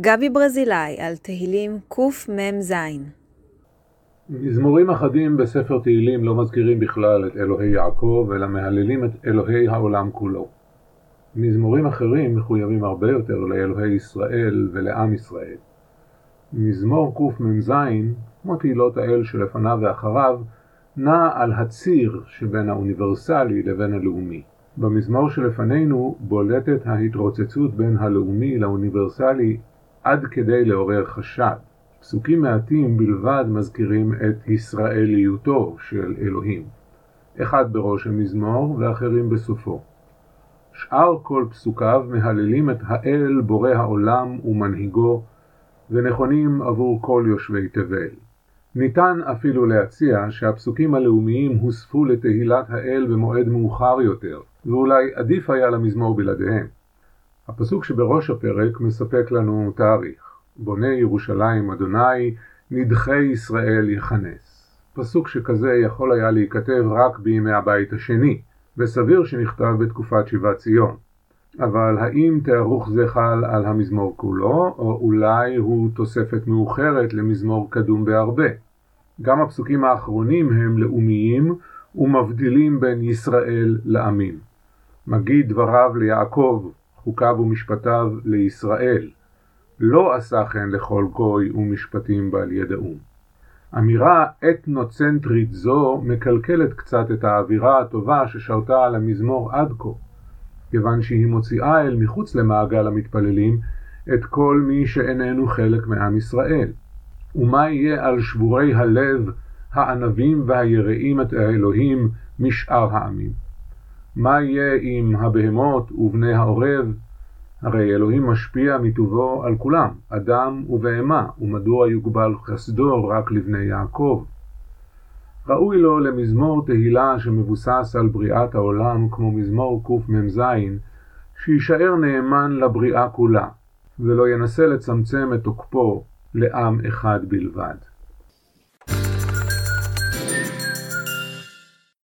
גבי ברזילאי על תהילים קמ"ז מזמורים אחדים בספר תהילים לא מזכירים בכלל את אלוהי יעקב, אלא מהללים את אלוהי העולם כולו. מזמורים אחרים מחויבים הרבה יותר לאלוהי ישראל ולעם ישראל. מזמור קמ"ז, כמו תהילות האל שלפניו ואחריו, נע על הציר שבין האוניברסלי לבין הלאומי. במזמור שלפנינו בולטת ההתרוצצות בין הלאומי לאוניברסלי עד כדי לעורר חשד. פסוקים מעטים בלבד מזכירים את ישראליותו של אלוהים. אחד בראש המזמור ואחרים בסופו. שאר כל פסוקיו מהללים את האל בורא העולם ומנהיגו, ונכונים עבור כל יושבי תבל. ניתן אפילו להציע שהפסוקים הלאומיים הוספו לתהילת האל במועד מאוחר יותר, ואולי עדיף היה למזמור בלעדיהם. הפסוק שבראש הפרק מספק לנו תאריך. בונה ירושלים אדוני, נדחי ישראל יכנס. פסוק שכזה יכול היה להיכתב רק בימי הבית השני, וסביר שנכתב בתקופת שיבת ציון. אבל האם תארוך זה חל על המזמור כולו, או אולי הוא תוספת מאוחרת למזמור קדום בהרבה? גם הפסוקים האחרונים הם לאומיים ומבדילים בין ישראל לעמים. מגיד דבריו ליעקב, חוקיו ומשפטיו לישראל. לא עשה כן לכל גוי ומשפטים בל ידעום. אמירה אתנוצנטרית זו מקלקלת קצת את האווירה הטובה ששרתה על המזמור עד כה, כיוון שהיא מוציאה אל מחוץ למעגל המתפללים את כל מי שאיננו חלק מעם ישראל. ומה יהיה על שבורי הלב, הענבים והיראים את האלוהים משאר העמים? מה יהיה עם הבהמות ובני העורב, הרי אלוהים משפיע מטובו על כולם, אדם ובהמה, ומדוע יוגבל חסדו רק לבני יעקב? ראוי לו למזמור תהילה שמבוסס על בריאת העולם כמו מזמור קמ"ז, שיישאר נאמן לבריאה כולה, ולא ינסה לצמצם את תוקפו לעם אחד בלבד.